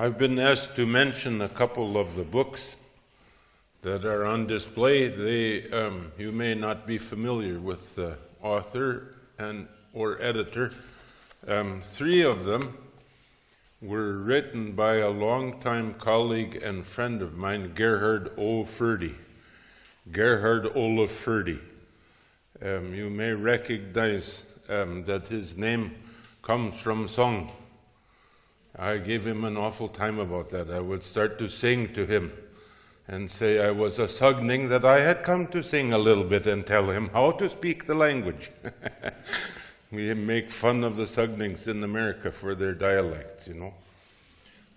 I've been asked to mention a couple of the books that are on display. They, um, you may not be familiar with the author and or editor. Um, three of them were written by a longtime colleague and friend of mine, Gerhard O. Forde. Gerhard Olaf Forde. Um, you may recognize um, that his name comes from song. I gave him an awful time about that. I would start to sing to him and say I was a Sogning that I had come to sing a little bit and tell him how to speak the language. we make fun of the Sognings in America for their dialects, you know.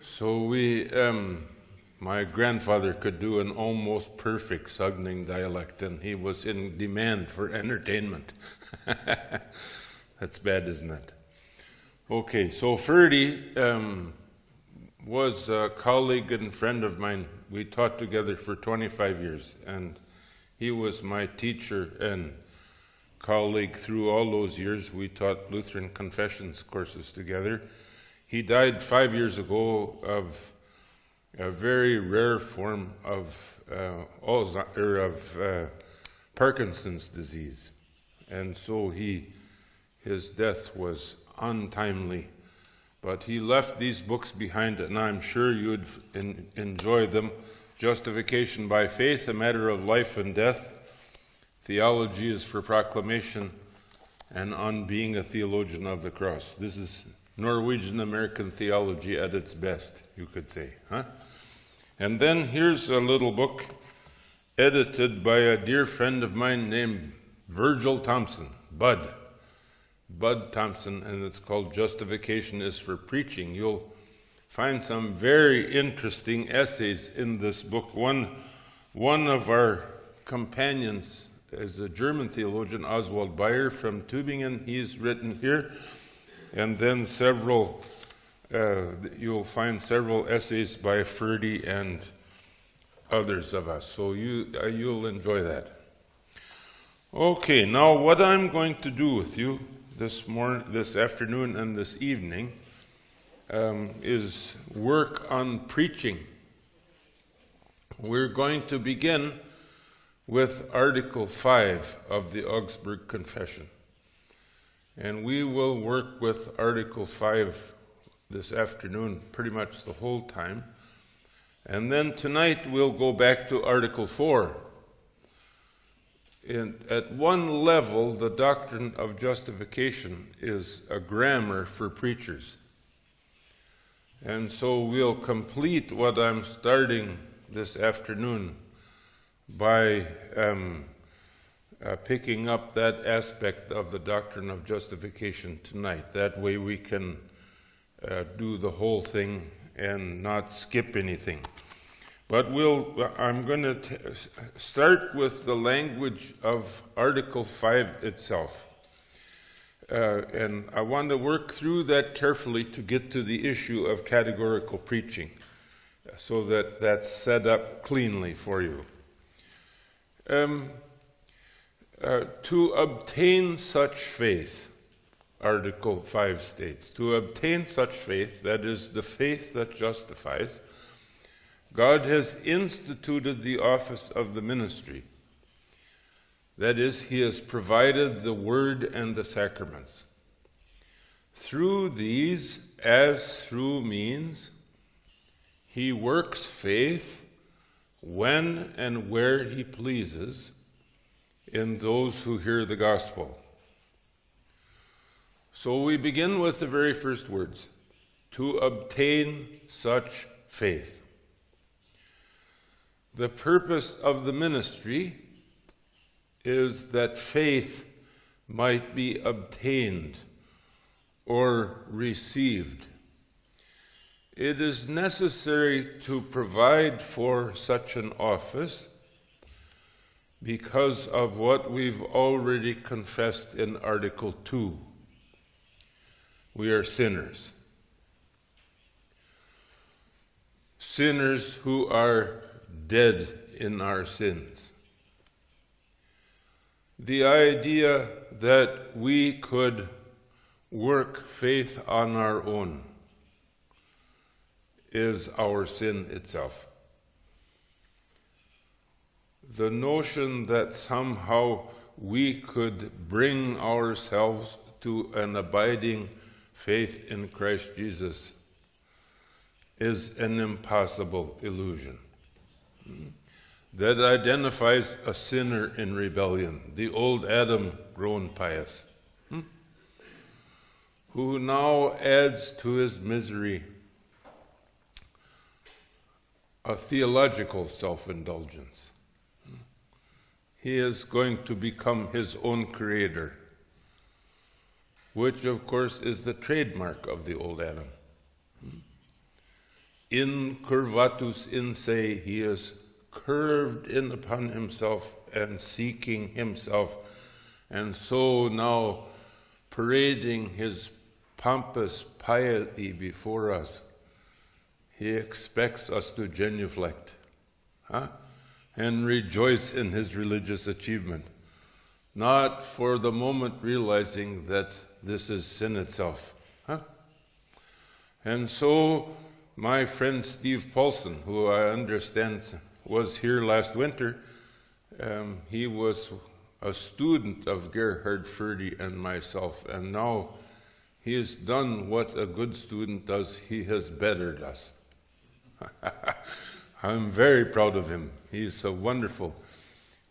So we, um, my grandfather could do an almost perfect Sogning dialect, and he was in demand for entertainment. That's bad, isn't it? Okay, so Forde um, was a colleague and friend of mine. We taught together for 25 years, and he was my teacher and colleague through all those years. We taught Lutheran confessions courses together. He died five years ago of a very rare form of uh, of uh, Parkinson's disease, and so he, his death was untimely. But he left these books behind, and I'm sure you'd in, enjoy them. Justification by Faith, a matter of life and death. Theology is for proclamation, and on being a theologian of the cross. This is Norwegian American theology at its best, you could say. Huh? And then here's a little book edited by a dear friend of mine named Virgil Thompson, Bud. Bud Thompson, and it's called Justification is for Preaching. You'll find some very interesting essays in this book. One, one of our companions is a German theologian, Oswald Bayer from Tübingen. He's written here. And then several, uh, you'll find several essays by Forde and others of us. So you, uh, you'll enjoy that. Okay, now what I'm going to do with you this morning, this afternoon, and this evening um, is work on preaching. We're going to begin with Article 5 of the Augsburg Confession. And we will work with Article 5 this afternoon pretty much the whole time. And then tonight we'll go back to Article 4 in, at one level, the doctrine of justification is a grammar for preachers. And so we'll complete what I'm starting this afternoon by um, uh, picking up that aspect of the doctrine of justification tonight. That way we can uh, do the whole thing and not skip anything. But we'll, I'm going to start with the language of Article 5 itself. Uh, and I want to work through that carefully to get to the issue of categorical preaching so that that's set up cleanly for you. Um, uh, to obtain such faith, Article 5 states, to obtain such faith, that is, the faith that justifies, God has instituted the office of the ministry. That is, He has provided the Word and the sacraments. Through these, as through means, He works faith when and where He pleases in those who hear the gospel. So we begin with the very first words to obtain such faith. The purpose of the ministry is that faith might be obtained or received. It is necessary to provide for such an office because of what we've already confessed in Article 2. We are sinners. Sinners who are dead in our sins. The idea that we could work faith on our own is our sin itself. The notion that somehow we could bring ourselves to an abiding faith in Christ Jesus is an impossible illusion that identifies a sinner in rebellion, the old Adam grown pious, hmm? who now adds to his misery a theological self indulgence. He is going to become his own creator, which, of course, is the trademark of the old Adam. Incurvatus in se, he is curved in upon himself and seeking himself, and so now parading his pompous piety before us. He expects us to genuflect huh? and rejoice in his religious achievement, not for the moment realizing that this is sin itself. Huh? And so, my friend Steve Paulson, who I understand was here last winter. Um, he was a student of Gerhard Forde and myself, and now he has done what a good student does. He has bettered us. I'm very proud of him. He's so wonderful.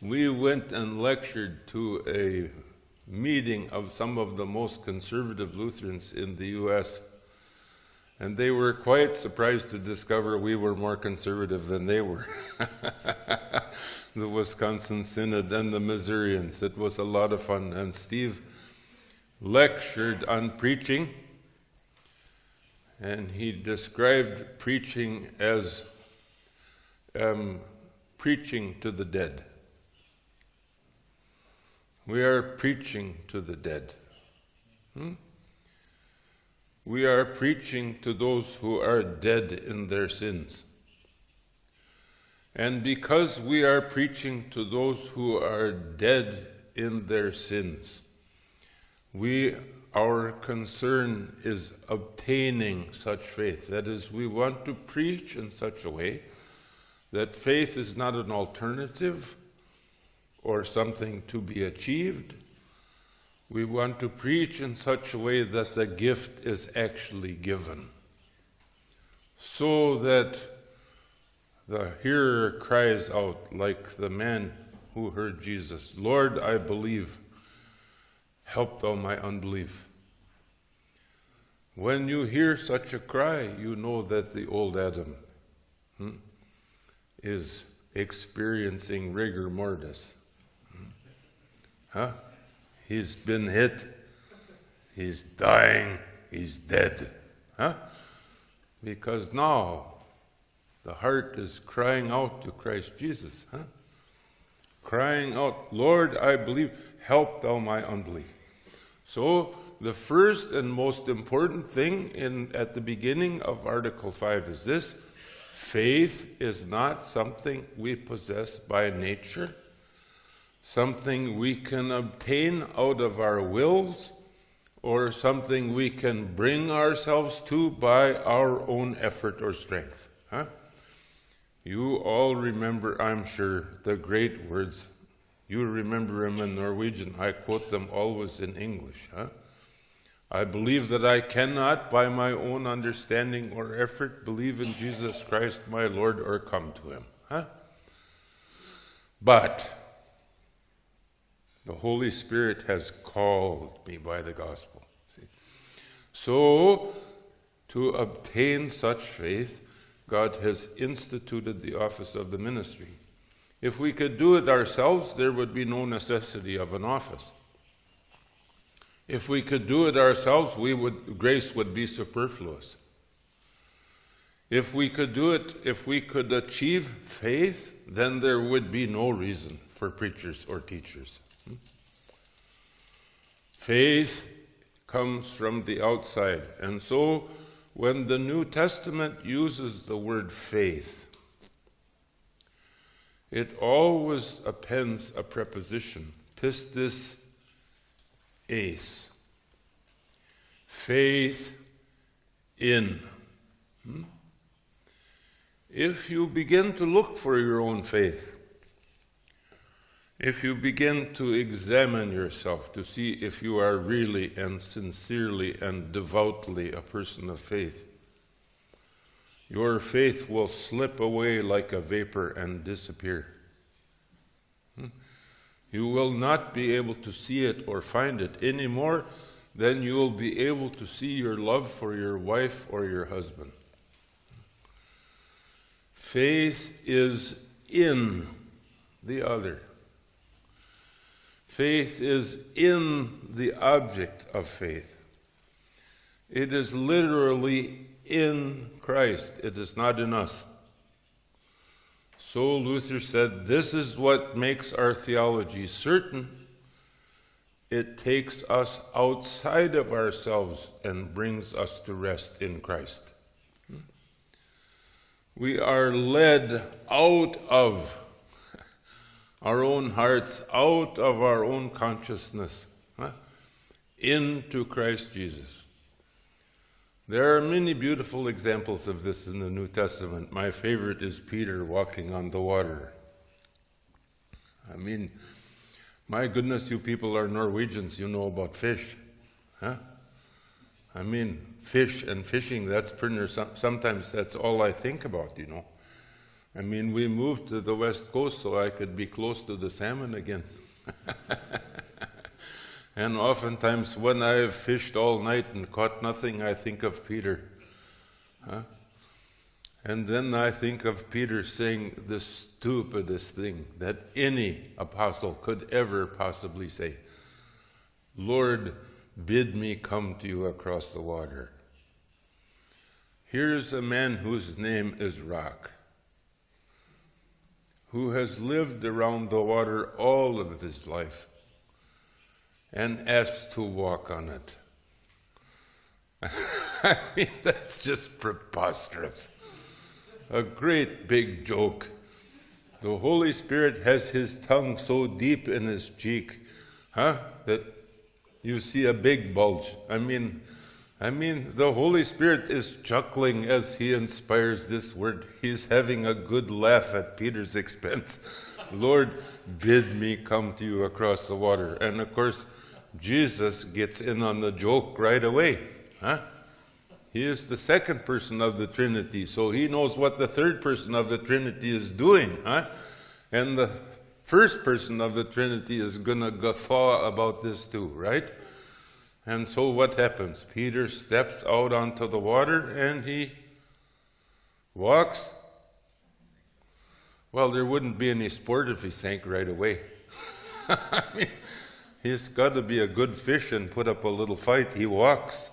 We went and lectured to a meeting of some of the most conservative Lutherans in the U.S. And they were quite surprised to discover we were more conservative than they were. the Wisconsin Synod and the Missourians. It was a lot of fun. And Steve lectured on preaching, and he described preaching as um, preaching to the dead. We are preaching to the dead. Hmm? We are preaching to those who are dead in their sins. And because we are preaching to those who are dead in their sins, we our concern is obtaining such faith. That is, we want to preach in such a way that faith is not an alternative or something to be achieved, we want to preach in such a way that the gift is actually given, so that the hearer cries out, like the man who heard Jesus Lord, I believe, help thou my unbelief. When you hear such a cry, you know that the old Adam hmm, is experiencing rigor mortis. Hmm? Huh? He's been hit. He's dying. He's dead. Huh? Because now the heart is crying out to Christ Jesus. Huh? Crying out, Lord, I believe, help thou my unbelief. So, the first and most important thing in, at the beginning of Article 5 is this faith is not something we possess by nature something we can obtain out of our wills, or something we can bring ourselves to by our own effort or strength. Huh? You all remember, I'm sure, the great words. You remember them in Norwegian. I quote them always in English. Huh? I believe that I cannot, by my own understanding or effort, believe in Jesus Christ my Lord or come to him. Huh? But the Holy Spirit has called me by the gospel. See? So, to obtain such faith, God has instituted the office of the ministry. If we could do it ourselves, there would be no necessity of an office. If we could do it ourselves, we would, grace would be superfluous. If we could do it, if we could achieve faith, then there would be no reason for preachers or teachers. Faith comes from the outside. And so when the New Testament uses the word faith, it always appends a preposition, pistis eis. Faith in. Hmm? if you begin to look for your own faith, if you begin to examine yourself to see if you are really and sincerely and devoutly a person of faith, your faith will slip away like a vapor and disappear. Hmm? You will not be able to see it or find it any more than you will be able to see your love for your wife or your husband. Faith is in the other. Faith is in the object of faith. It is literally in Christ, it is not in us. So Luther said, This is what makes our theology certain. It takes us outside of ourselves and brings us to rest in Christ. We are led out of our own hearts, out of our own consciousness, huh, into Christ Jesus. There are many beautiful examples of this in the New Testament. My favorite is Peter walking on the water. I mean, my goodness, you people are Norwegians, you know about fish. Huh? I mean, fish and fishing, that's pretty, sometimes that's all I think about, you know. I mean, we moved to the west coast so I could be close to the salmon again. and oftentimes, when I've fished all night and caught nothing, I think of Peter. Huh? And then I think of Peter saying the stupidest thing that any apostle could ever possibly say Lord, bid me come to you across the water. Here's a man whose name is Rock who has lived around the water all of his life and asked to walk on it. I mean, that's just preposterous. A great big joke. The Holy Spirit has his tongue so deep in his cheek, huh, that you see a big bulge. I mean, I mean, the Holy Spirit is chuckling as he inspires this word. He's having a good laugh at Peter's expense. Lord, bid me come to you across the water. And of course, Jesus gets in on the joke right away. Huh? He is the second person of the Trinity, so he knows what the third person of the Trinity is doing. Huh? And the first person of the Trinity is going to guffaw about this too, right? And so what happens? Peter steps out onto the water and he walks. Well, there wouldn't be any sport if he sank right away. I mean, he's got to be a good fish and put up a little fight. He walks.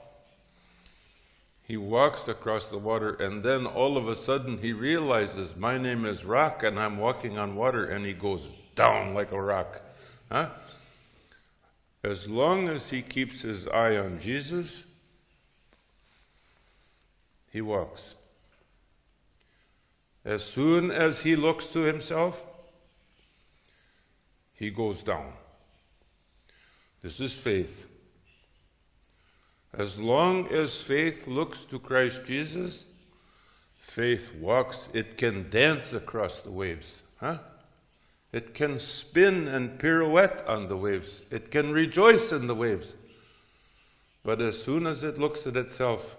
He walks across the water, and then all of a sudden he realizes, My name is Rock, and I'm walking on water, and he goes down like a rock. Huh? As long as he keeps his eye on Jesus, he walks. As soon as he looks to himself, he goes down. This is faith. As long as faith looks to Christ Jesus, faith walks, it can dance across the waves. Huh? It can spin and pirouette on the waves. It can rejoice in the waves. But as soon as it looks at itself,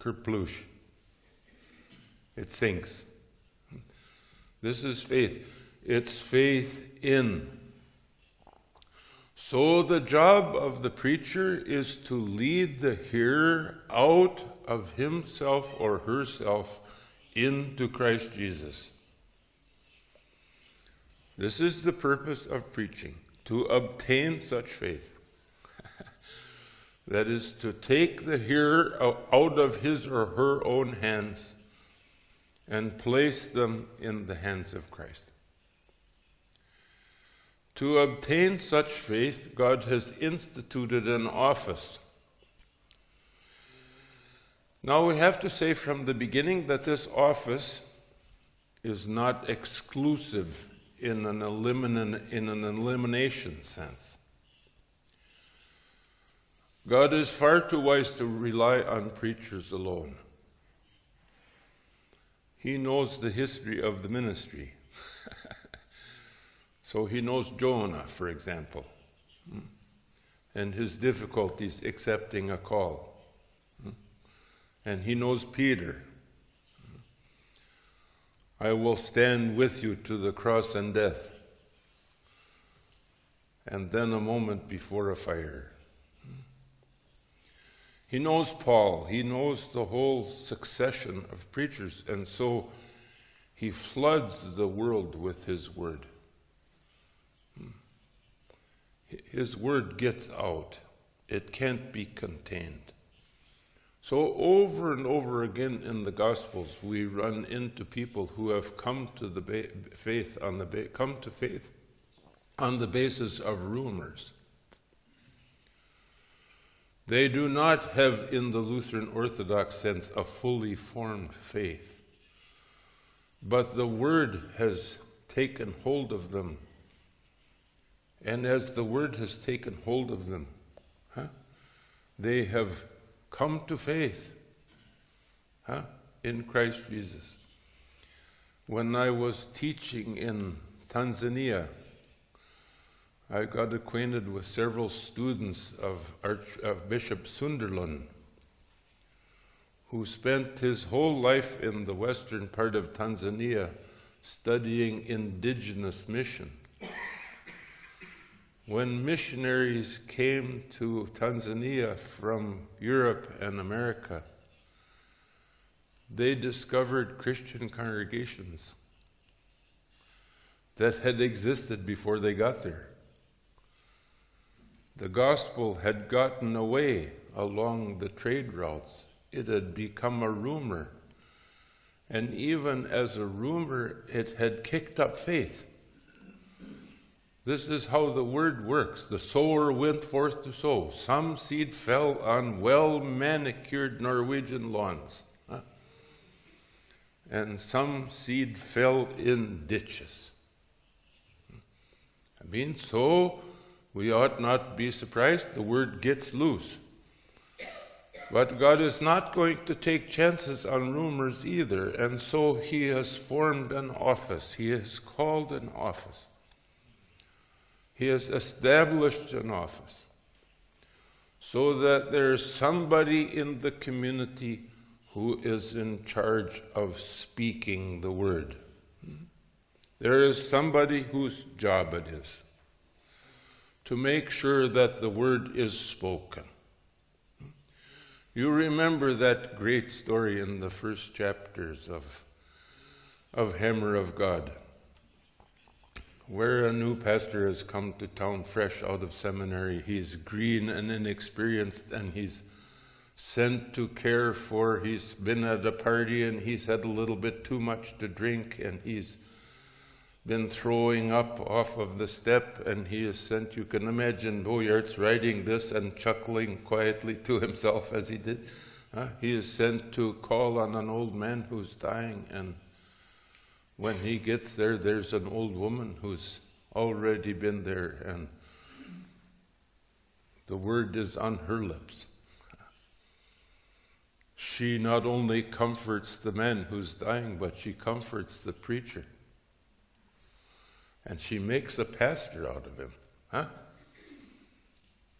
kerploosh, it sinks. This is faith. It's faith in. So the job of the preacher is to lead the hearer out of himself or herself into Christ Jesus. This is the purpose of preaching to obtain such faith. that is, to take the hearer out of his or her own hands and place them in the hands of Christ. To obtain such faith, God has instituted an office. Now, we have to say from the beginning that this office is not exclusive in an, elimin- in an elimination sense. God is far too wise to rely on preachers alone. he knows the history of the ministry. so he knows Jonah, for example, and his difficulties accepting a call. And he knows Peter. I will stand with you to the cross and death. And then a moment before a fire. He knows Paul, he knows the whole succession of preachers, and so he floods the world with his word. His word gets out, it can't be contained. So, over and over again in the Gospels, we run into people who have come to the ba- faith on the ba- come to faith on the basis of rumors. They do not have, in the Lutheran Orthodox sense, a fully formed faith. But the Word has taken hold of them. And as the Word has taken hold of them, huh, they have come to faith huh, in Christ Jesus. When I was teaching in Tanzania, I got acquainted with several students of, Arch, of Bishop Sundkler, who spent his whole life in the western part of Tanzania studying indigenous mission. When missionaries came to Tanzania from Europe and America, they discovered Christian congregations that had existed before they got there. The gospel had gotten away along the trade routes. It had become a rumor. And even as a rumor, it had kicked up faith. This is how the word works. The sower went forth to sow. Some seed fell on well manicured Norwegian lawns, and some seed fell in ditches. I mean, so we ought not be surprised. The word gets loose. But God is not going to take chances on rumors either, and so He has formed an office. He has called an office. He has established an office so that there is somebody in the community who is in charge of speaking the word. There is somebody whose job it is to make sure that the word is spoken. You remember that great story in the first chapters of, of Hammer of God, where a new pastor has come to town fresh out of seminary. He's green and inexperienced, and he's sent to care for. He's been at a party and he's had a little bit too much to drink, and he's been throwing up off of the step, and he is sent. You can imagine Bo Giertz's writing this and chuckling quietly to himself as he did. He is sent to call on an old man who's dying, and when he gets there, there's an old woman who's already been there, and the word is on her lips. She not only comforts the man who's dying, but she comforts the preacher and she makes a pastor out of him. Huh?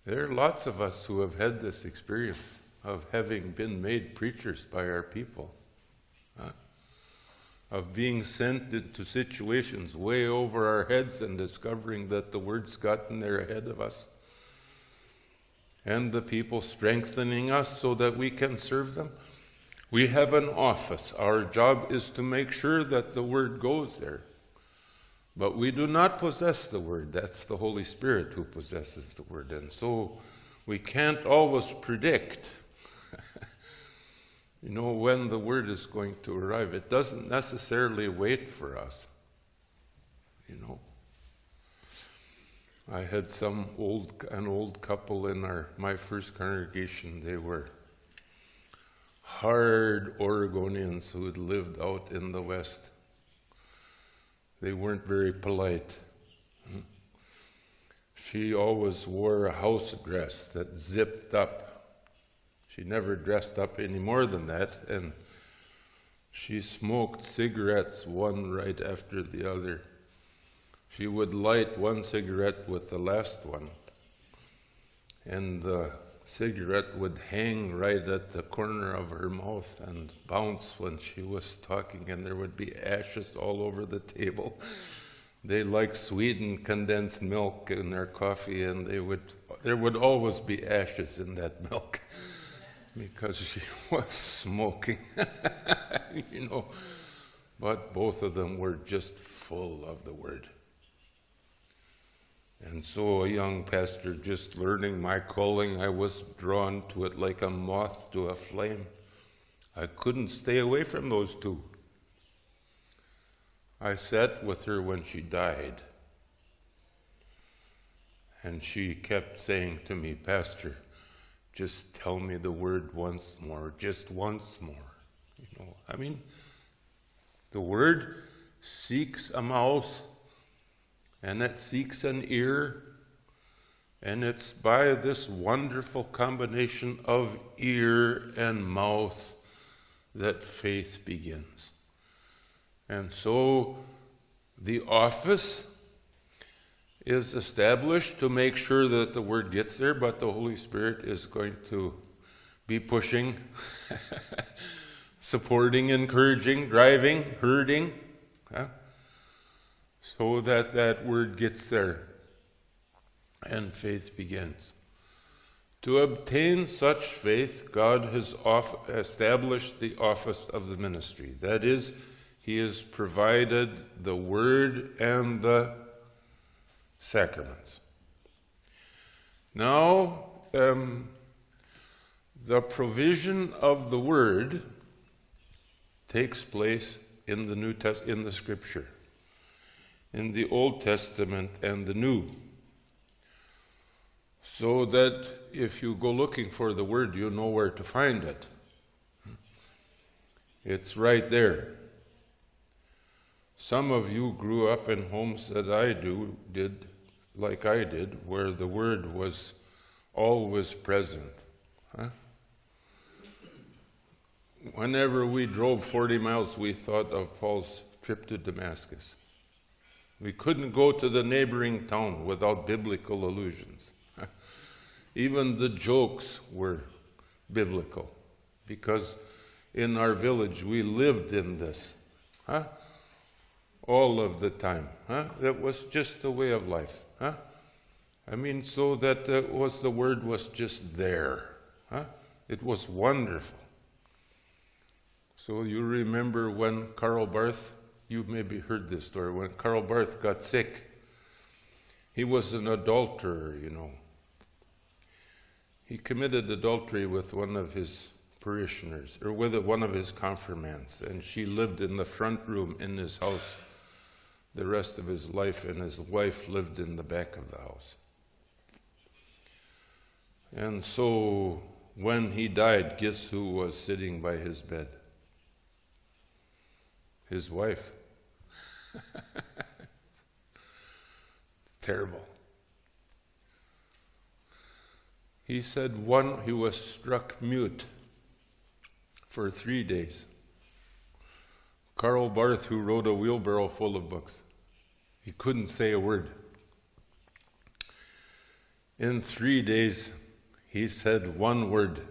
There are lots of us who have had this experience of having been made preachers by our people, huh? Of being sent into situations way over our heads and discovering that the word's gotten there ahead of us. And the people strengthening us so that we can serve them. We have an office. Our job is to make sure that the word goes there. But we do not possess the Word. That's the Holy Spirit who possesses the Word. And so we can't always predict, you know, when the Word is going to arrive. It doesn't necessarily wait for us, you know. I had some old, an old couple in our, my first congregation. They were hard Oregonians who had lived out in the West they weren't very polite. She always wore a house dress that zipped up. She never dressed up any more than that, and She smoked cigarettes one right after the other. She would light one cigarette with the last one, and the cigarette would hang right at the corner of her mouth and bounce when she was talking, and there would be ashes all over the table. They liked Sweden condensed milk in their coffee, and they would there would always be ashes in that milk because she was smoking, you know. But both of them were just full of the word. And so, a young pastor just learning my calling, I was drawn to it like a moth to a flame. I couldn't stay away from those two. I sat with her when she died. And she kept saying to me, Pastor, just tell me the word once more, just once more. You know, I mean, the word seeks a mouth and it seeks an ear, and it's by this wonderful combination of ear and mouth that faith begins. And so the office is established to make sure that the word gets there, but the Holy Spirit is going to be pushing, supporting, encouraging, driving, herding, huh? so that that word gets there and faith begins. To obtain such faith, God has established the office of the ministry. That is, He has provided the word and the sacraments. Now, um, the provision of the word takes place in the New Test in the Scripture, in the Old Testament and the New. So that if you go looking for the word, you know where to find it. It's right there. Some of you grew up in homes that I do did like I did, where the word was always present. Huh? Whenever we drove 40 miles, we thought of Paul's trip to Damascus. We couldn't go to the neighboring town without biblical allusions. Even the jokes were biblical because in our village we lived in this. Huh? All of the time. Huh? That was just the way of life. Huh? I mean, so that uh, was the word was just there. Huh? It was wonderful. So you remember when Karl Barth, you maybe heard this story, when Karl Barth got sick, he was an adulterer, you know. He committed adultery with one of his parishioners, or with one of his confirmands, and she lived in the front room in his house the rest of his life, and his wife lived in the back of the house. And so when he died, guess who was sitting by his bed? His wife. Terrible. He said one he was struck mute for three days. Karl Barth, who wrote a wheelbarrow full of books, he couldn't say a word. In three days, he said one word.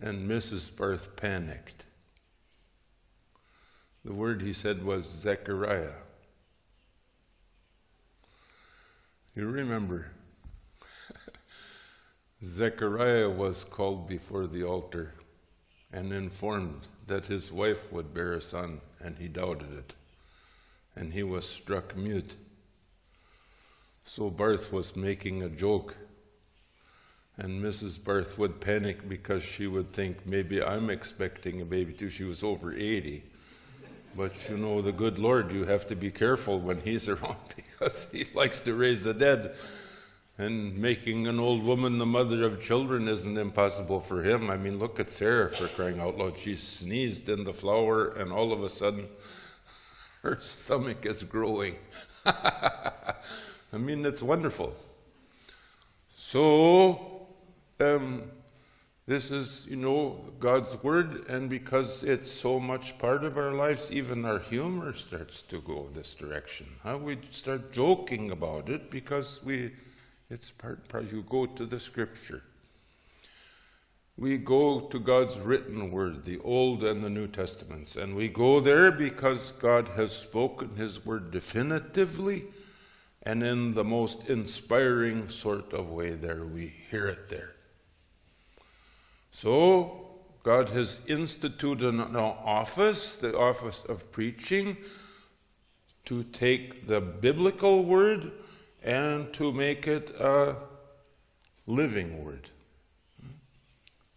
And Mrs. Barth panicked. The word he said was Zechariah. You remember, Zechariah was called before the altar and informed that his wife would bear a son, and he doubted it. And he was struck mute. So Barth was making a joke. And Mrs. Barth would panic because she would think, maybe I'm expecting a baby too. She was over 80. But you know, the good Lord, you have to be careful when He's around because He likes to raise the dead. And making an old woman the mother of children isn't impossible for him. I mean, look at Sarah for crying out loud. She sneezed in the flour, and all of a sudden, her stomach is growing. I mean, it's wonderful. So, um, This is, you know, God's Word, and because it's so much part of our lives, even our humor starts to go this direction. Huh? We start joking about it because we, it's part, part, you go to the Scripture. We go to God's written Word, the Old and the New Testaments, and we go there because God has spoken His Word definitively and in the most inspiring sort of way there. We hear it there. So, God has instituted an office, the office of preaching, to take the biblical word and to make it a living word.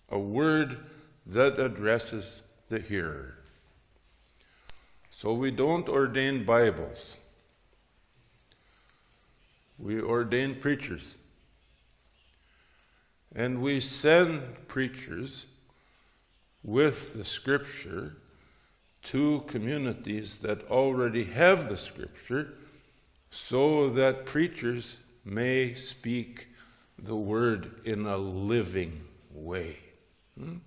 A word that addresses the hearer. So we don't ordain Bibles. We ordain preachers. And we send preachers with the scripture to communities that already have the scripture so that preachers may speak the word in a living way. Hmm?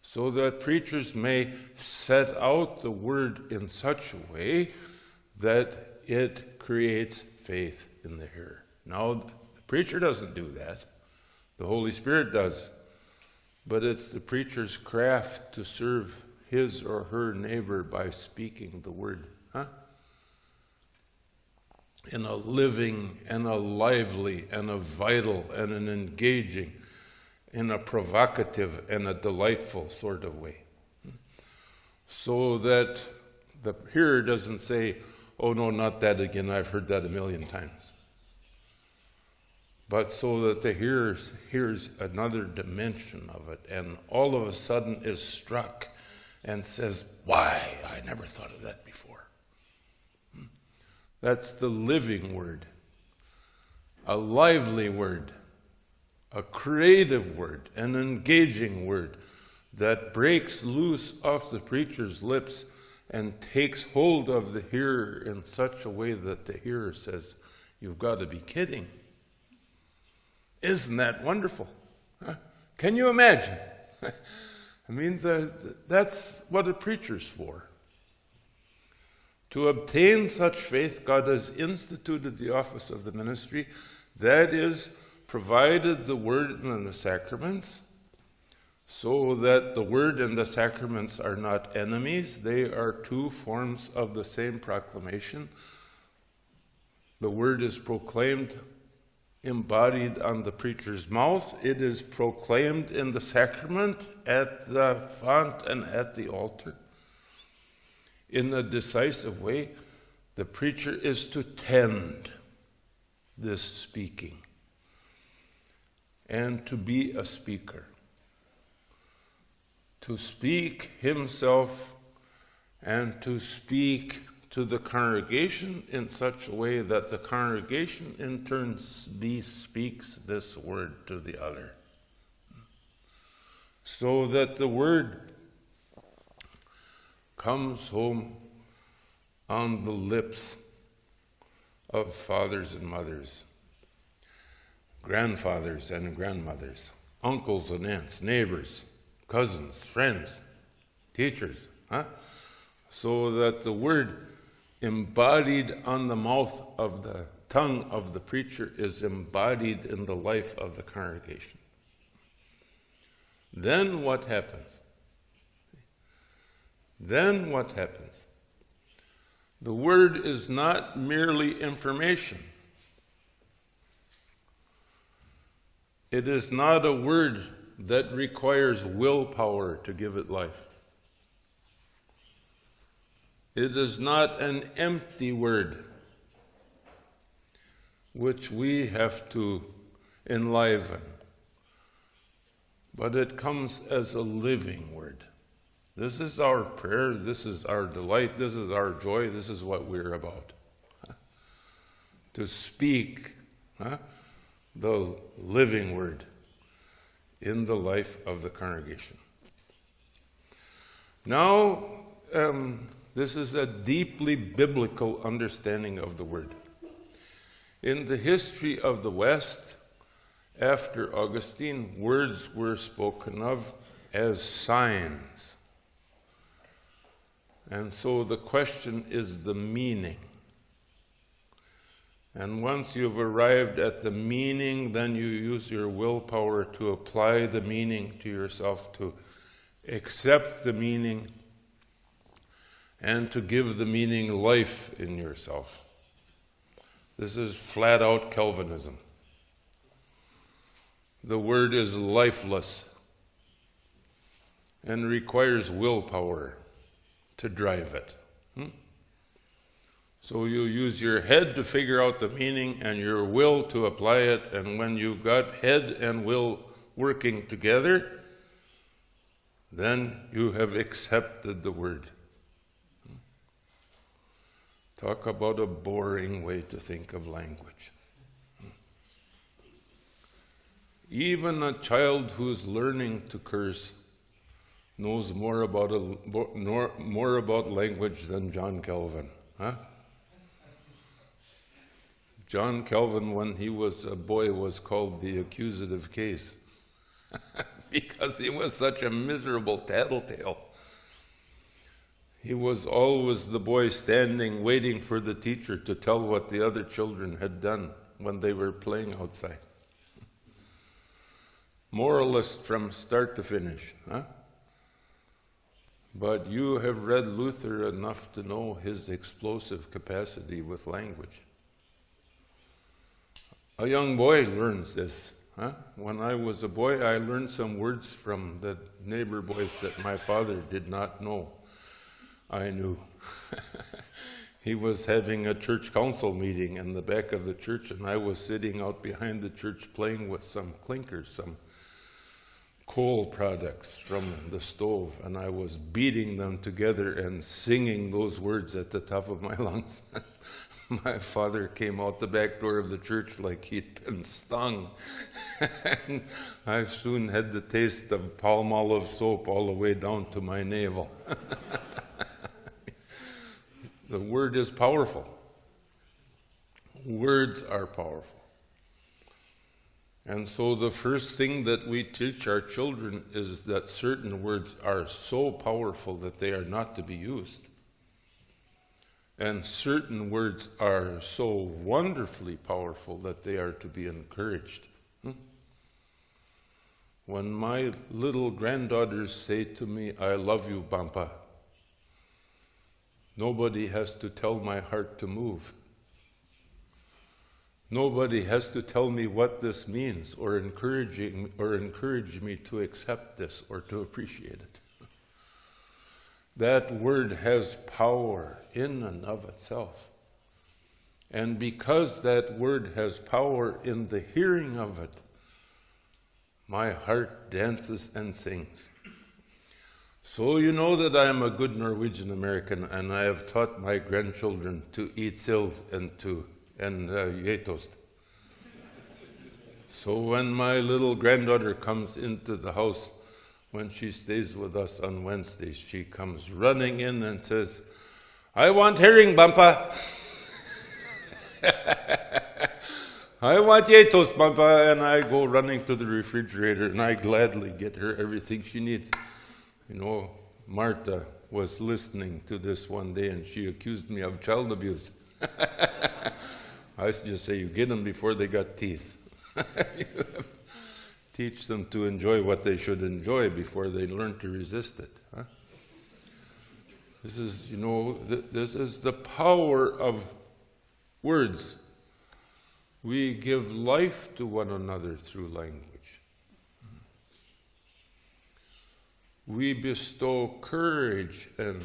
So that preachers may set out the word in such a way that it creates faith in the hearer. Now, the preacher doesn't do that. The Holy Spirit does. But it's the preacher's craft to serve his or her neighbor by speaking the word. Huh? In a living and a lively and a vital and an engaging, in a provocative and a delightful sort of way. So that the hearer doesn't say, oh no, not that again, I've heard that a million times but so that the hearer hears another dimension of it and all of a sudden is struck and says, Why? I never thought of that before. That's the living word, a lively word, a creative word, an engaging word that breaks loose off the preacher's lips and takes hold of the hearer in such a way that the hearer says, You've got to be kidding. Isn't that wonderful? Huh? Can you imagine? I mean, the, the, that's what a preacher's for. To obtain such faith, God has instituted the office of the ministry. That is, provided the word and the sacraments, so that the word and the sacraments are not enemies. They are two forms of the same proclamation. The word is proclaimed embodied on the preacher's mouth. It is proclaimed in the sacrament, at the font, and at the altar. In a decisive way, the preacher is to tend this speaking and to be a speaker. To speak himself and to speak to the congregation in such a way that the congregation in turn speaks this word to the other. So that the word comes home on the lips of fathers and mothers, grandfathers and grandmothers, uncles and aunts, neighbors, cousins, friends, teachers, huh? so that the word embodied on the mouth of the tongue of the preacher is embodied in the life of the congregation. Then what happens? Then what happens? The word is not merely information. It is not a word that requires willpower to give it life. It is not an empty word which we have to enliven, but it comes as a living word. This is our prayer, this is our delight, this is our joy, this is what we're about. To speak huh, the living word in the life of the congregation. Now, um, this is a deeply biblical understanding of the word. In the history of the West after Augustine, words were spoken of as signs. And so the question is the meaning. And once you've arrived at the meaning, then you use your willpower to apply the meaning to yourself, to accept the meaning, and to give the meaning life in yourself. This is flat out Calvinism. The word is lifeless and requires willpower to drive it. Hmm? So you use your head to figure out the meaning and your will to apply it, and when you've got head and will working together, then you have accepted the word. Talk about a boring way to think of language. Even a child who's learning to curse knows more about, a, more, more about language than John Calvin. Huh? John Calvin, when he was a boy, was called the accusative case because he was such a miserable tattletale. He was always the boy standing, waiting for the teacher to tell what the other children had done when they were playing outside. Moralist from start to finish. Huh? But you have read Luther enough to know his explosive capacity with language. A young boy learns this. Huh? When I was a boy, I learned some words from the neighbor boys that my father did not know. I knew. he was having a church council meeting in the back of the church, and I was sitting out behind the church playing with some clinkers, some coal products from the stove, and I was beating them together and singing those words at the top of my lungs. my father came out the back door of the church like he'd been stung. And I soon had the taste of Palmolive soap all the way down to my navel. the word is powerful. Words are powerful. And so the first thing that we teach our children is that certain words are so powerful that they are not to be used. And certain words are so wonderfully powerful that they are to be encouraged. Hmm? When my little granddaughters say to me, I love you, Bampa, nobody has to tell my heart to move. Nobody has to tell me what this means or encouraging or encourage me to accept this or to appreciate it. That word has power in and of itself. And because that word has power in the hearing of it, my heart dances and sings. So you know that I am a good Norwegian American, and I have taught my grandchildren to eat sild and to and uh, geitost. So when my little granddaughter comes into the house, when she stays with us on Wednesdays, she comes running in and says, I want herring, Bampa. I want geitost, Bampa. And I go running to the refrigerator and I gladly get her everything she needs. You know, Martha was listening to this one day and she accused me of child abuse. I used to just say, you get them before they got teeth. Teach them to enjoy what they should enjoy before they learn to resist it. Huh? This is, you know, th- this is the power of words. We give life to one another through language. We bestow courage and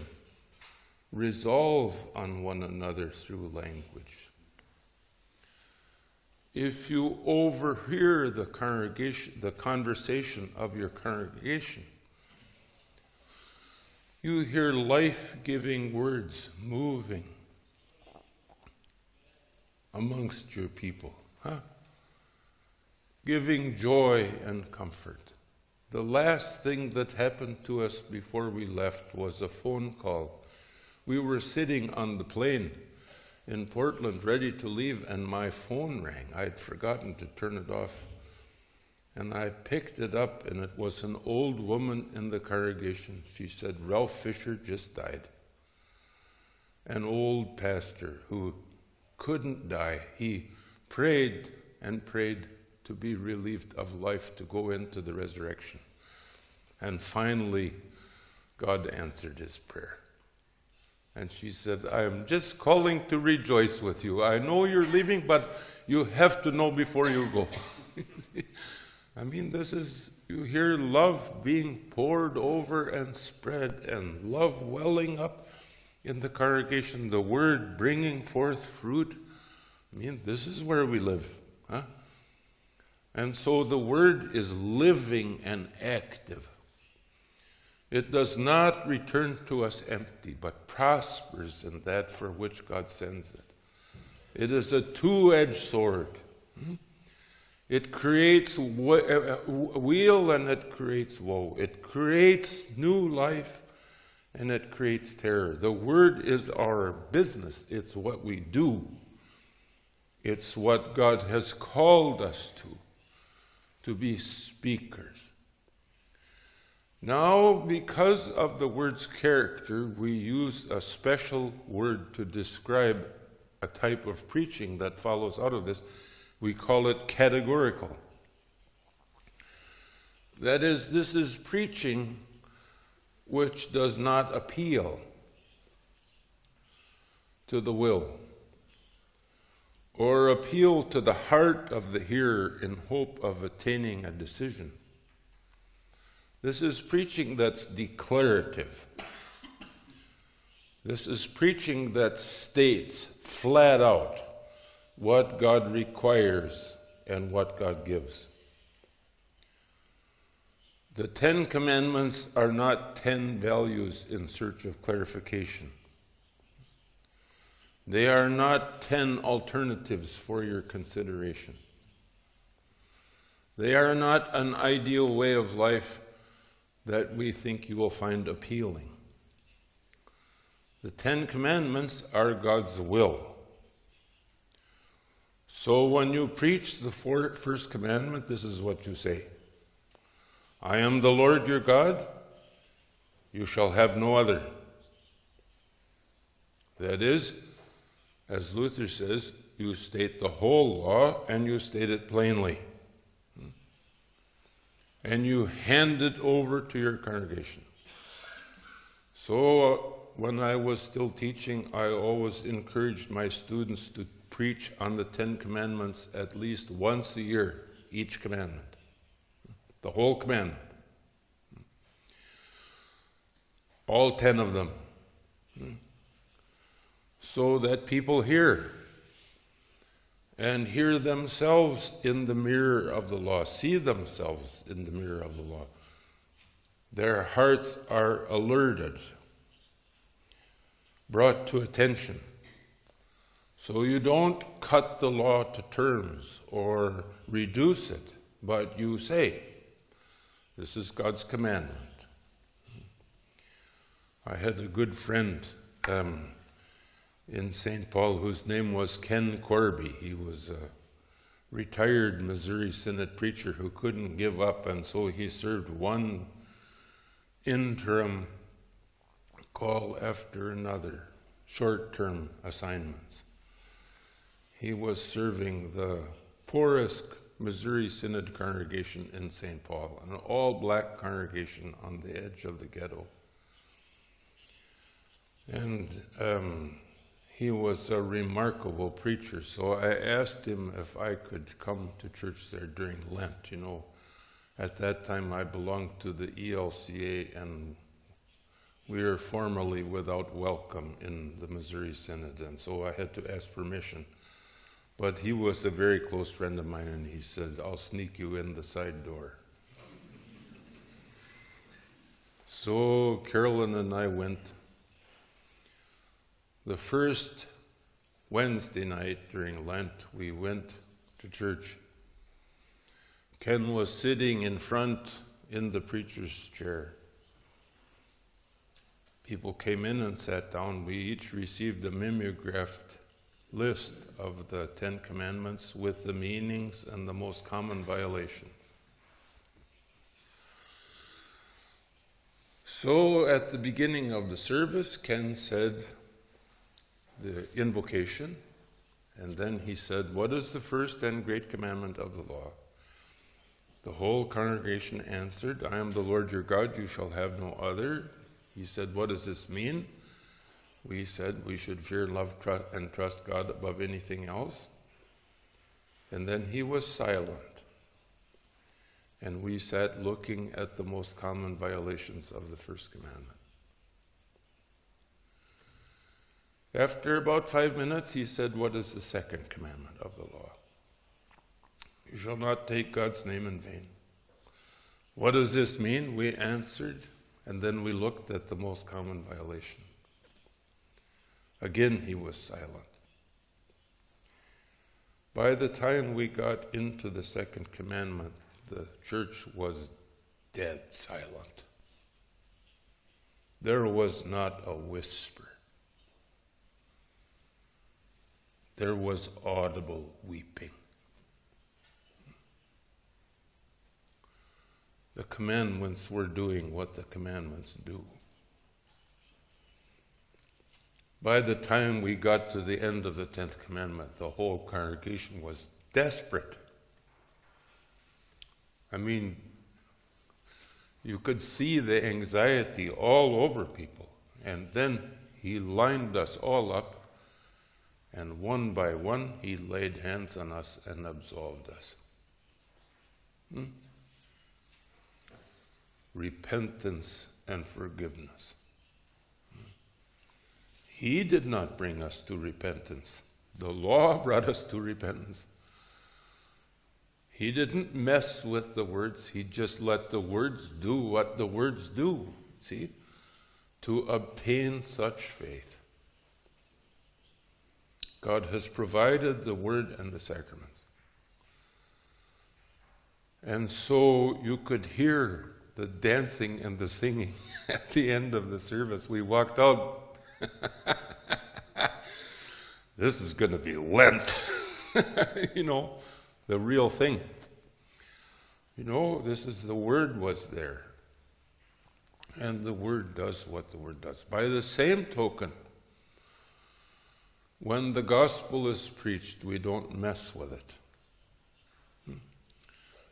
resolve on one another through language if you overhear the congregation, the conversation of your congregation, you hear life giving words moving amongst your people, huh? Giving joy and comfort. The last thing that happened to us before we left was a phone call. We were sitting on the plane in Portland ready to leave, and my phone rang. I had forgotten to turn it off. And I picked it up, and it was an old woman in the congregation. She said, Ralph Fisher just died. An old pastor who couldn't die. He prayed and prayed to be relieved of life, to go into the resurrection. And finally, God answered his prayer. And she said, I am just calling to rejoice with you. I know you're leaving, but you have to know before you go. I mean, this is, you hear love being poured over and spread, and love welling up in the congregation, the word bringing forth fruit. I mean, this is where we live. Huh? And so the word is living and active. It does not return to us empty, but prospers in that for which God sends it. It is a two edged sword. It creates uh, uh, weal and it creates woe. It creates new life and it creates terror. The word is our business, it's what we do, it's what God has called us to, to be speakers. Now, because of the word's character, we use a special word to describe a type of preaching that follows out of this. We call it categorical. That is, this is preaching which does not appeal to the will or appeal to the heart of the hearer in hope of attaining a decision. This is preaching that's declarative. This is preaching that states flat out what God requires and what God gives. The Ten Commandments are not ten values in search of clarification. They are not ten alternatives for your consideration. They are not an ideal way of life that we think you will find appealing. The Ten Commandments are God's will. So when you preach the first commandment, this is what you say I am the Lord your God, you shall have no other. That is, as Luther says, you state the whole law and you state it plainly. And you hand it over to your congregation. So, uh, when I was still teaching, I always encouraged my students to preach on the Ten Commandments at least once a year, each commandment the whole commandment. All ten of them. So that people hear and hear themselves in the mirror of the law, see themselves in the mirror of the law. Their hearts are alerted, brought to attention. So you don't cut the law to terms or reduce it, but you say, this is God's commandment. I had a good friend um, in St. Paul whose name was Ken Corby. He was a retired Missouri Synod preacher who couldn't give up, and so he served one interim call after another, short term assignments. He was serving the poorest Missouri Synod congregation in St. Paul, an all black congregation on the edge of the ghetto. And um, he was a remarkable preacher, so I asked him if I could come to church there during Lent. You know, at that time I belonged to the ELCA, and we were formally without welcome in the Missouri Synod, and so I had to ask permission. But he was a very close friend of mine, and he said, I'll sneak you in the side door. So Carolyn and I went. The first Wednesday night during Lent, we went to church. Ken was sitting in front in the preacher's chair. People came in and sat down. We each received a mimeographed list of the Ten Commandments with the meanings and the most common violation. So at the beginning of the service, Ken said, the invocation, and then he said, What is the first and great commandment of the law? The whole congregation answered, I am the Lord your God, you shall have no other. He said, What does this mean? We said we should fear, love, trust, and trust God above anything else. And then he was silent. And we sat looking at the most common violations of the first commandment. After about five minutes, he said, What is the second commandment of the law? You shall not take God's name in vain. What does this mean? We answered, and then we looked at the most common violation. Again, he was silent. By the time we got into the second commandment, the church was dead silent. There was not a whisper. There was audible weeping. The commandments were doing what the commandments do. By the time we got to the end of the 10th commandment, the whole congregation was desperate. I mean, you could see the anxiety all over people. And then he lined us all up, and one by one, he laid hands on us and absolved us. Hmm? Repentance and forgiveness. Hmm? He did not bring us to repentance. The law brought us to repentance. He didn't mess with the words, he just let the words do what the words do. See? To obtain such faith. God has provided the word and the sacraments. And so you could hear the dancing and the singing at the end of the service. We walked out. this is going to be Lent. you know the real thing. You know, this is the Word was there. And the Word does what the Word does. By the same token, when the gospel is preached, we don't mess with it, hmm.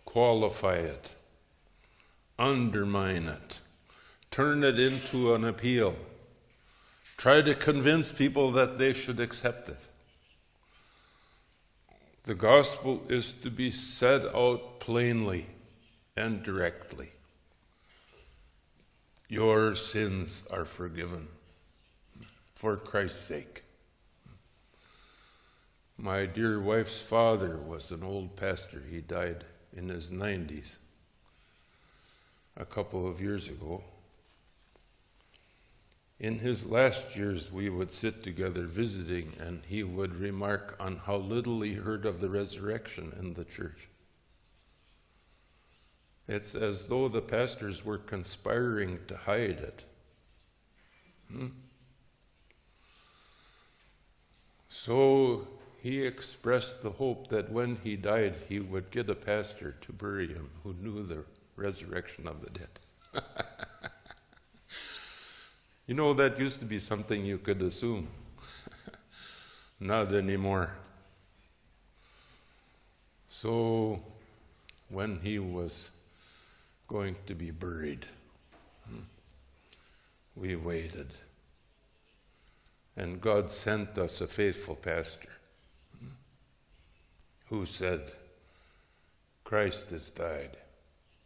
qualify it, undermine it, turn it into an appeal, try to convince people that they should accept it. The gospel is to be said out plainly and directly. Your sins are forgiven for Christ's sake. My dear wife's father was an old pastor. He died in his 90s a couple of years ago. In his last years, we would sit together visiting, and he would remark on how little he heard of the resurrection in the church. It's as though the pastors were conspiring to hide it. Hmm? So he expressed the hope that when he died, he would get a pastor to bury him who knew the resurrection of the dead. You know, that used to be something you could assume. Not anymore. So, when he was going to be buried, hmm, we waited. And God sent us a faithful pastor who said, Christ has died,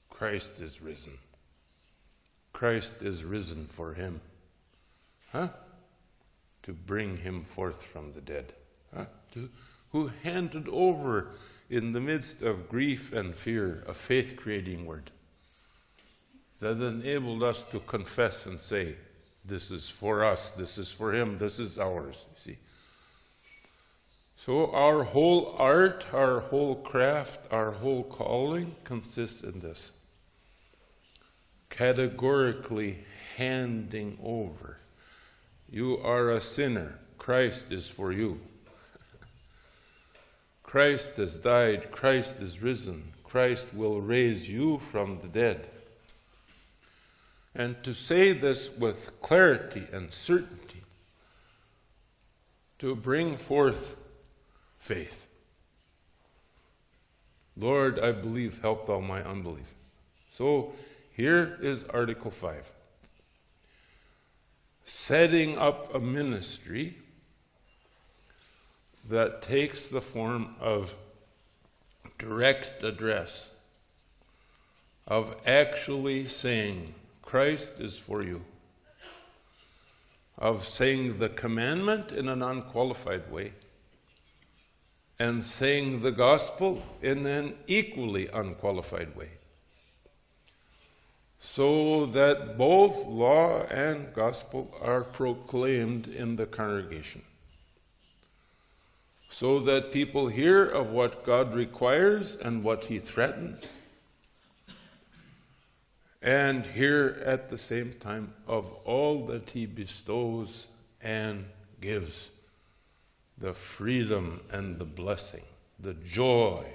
Christ is risen, Christ is risen for him. Huh? To bring him forth from the dead. Huh? To, who handed over in the midst of grief and fear a faith creating word that enabled us to confess and say, This is for us, this is for him, this is ours. You see. So, our whole art, our whole craft, our whole calling consists in this categorically handing over you are a sinner. Christ is for you. Christ has died. Christ is risen. Christ will raise you from the dead. And to say this with clarity and certainty, to bring forth faith. Lord, I believe, help thou my unbelief. So here is Article 5 setting up a ministry that takes the form of direct address, of actually saying, Christ is for you, of saying the commandment in an unqualified way, and saying the gospel in an equally unqualified way so that both law and gospel are proclaimed in the congregation. So that people hear of what God requires and what He threatens, and hear at the same time of all that He bestows and gives the freedom and the blessing, the joy,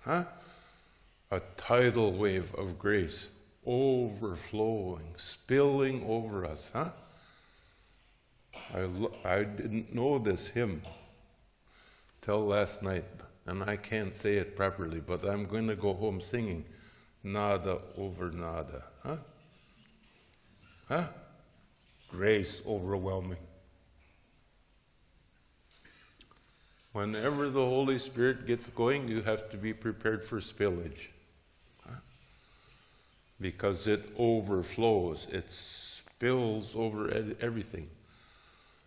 huh? a tidal wave of grace overflowing, spilling over us, huh? I, I didn't know this hymn till last night, and I can't say it properly, but I'm going to go home singing nada over nada, huh? Huh? Grace overwhelming. Whenever the Holy Spirit gets going, you have to be prepared for spillage because it overflows, it spills over everything.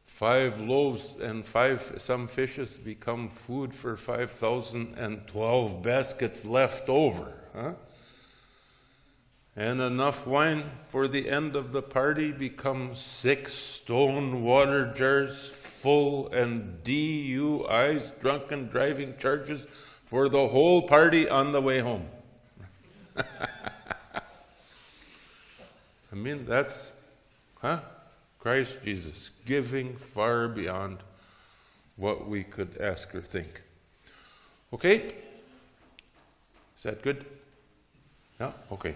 Five loaves and five some fishes become food for 5,012 baskets left over. Huh? And enough wine for the end of the party becomes six stone water jars full and DUIs, drunken driving charges, for the whole party on the way home. I mean, that's, huh? Christ Jesus, giving far beyond what we could ask or think. Okay? Is that good? Yeah? Okay.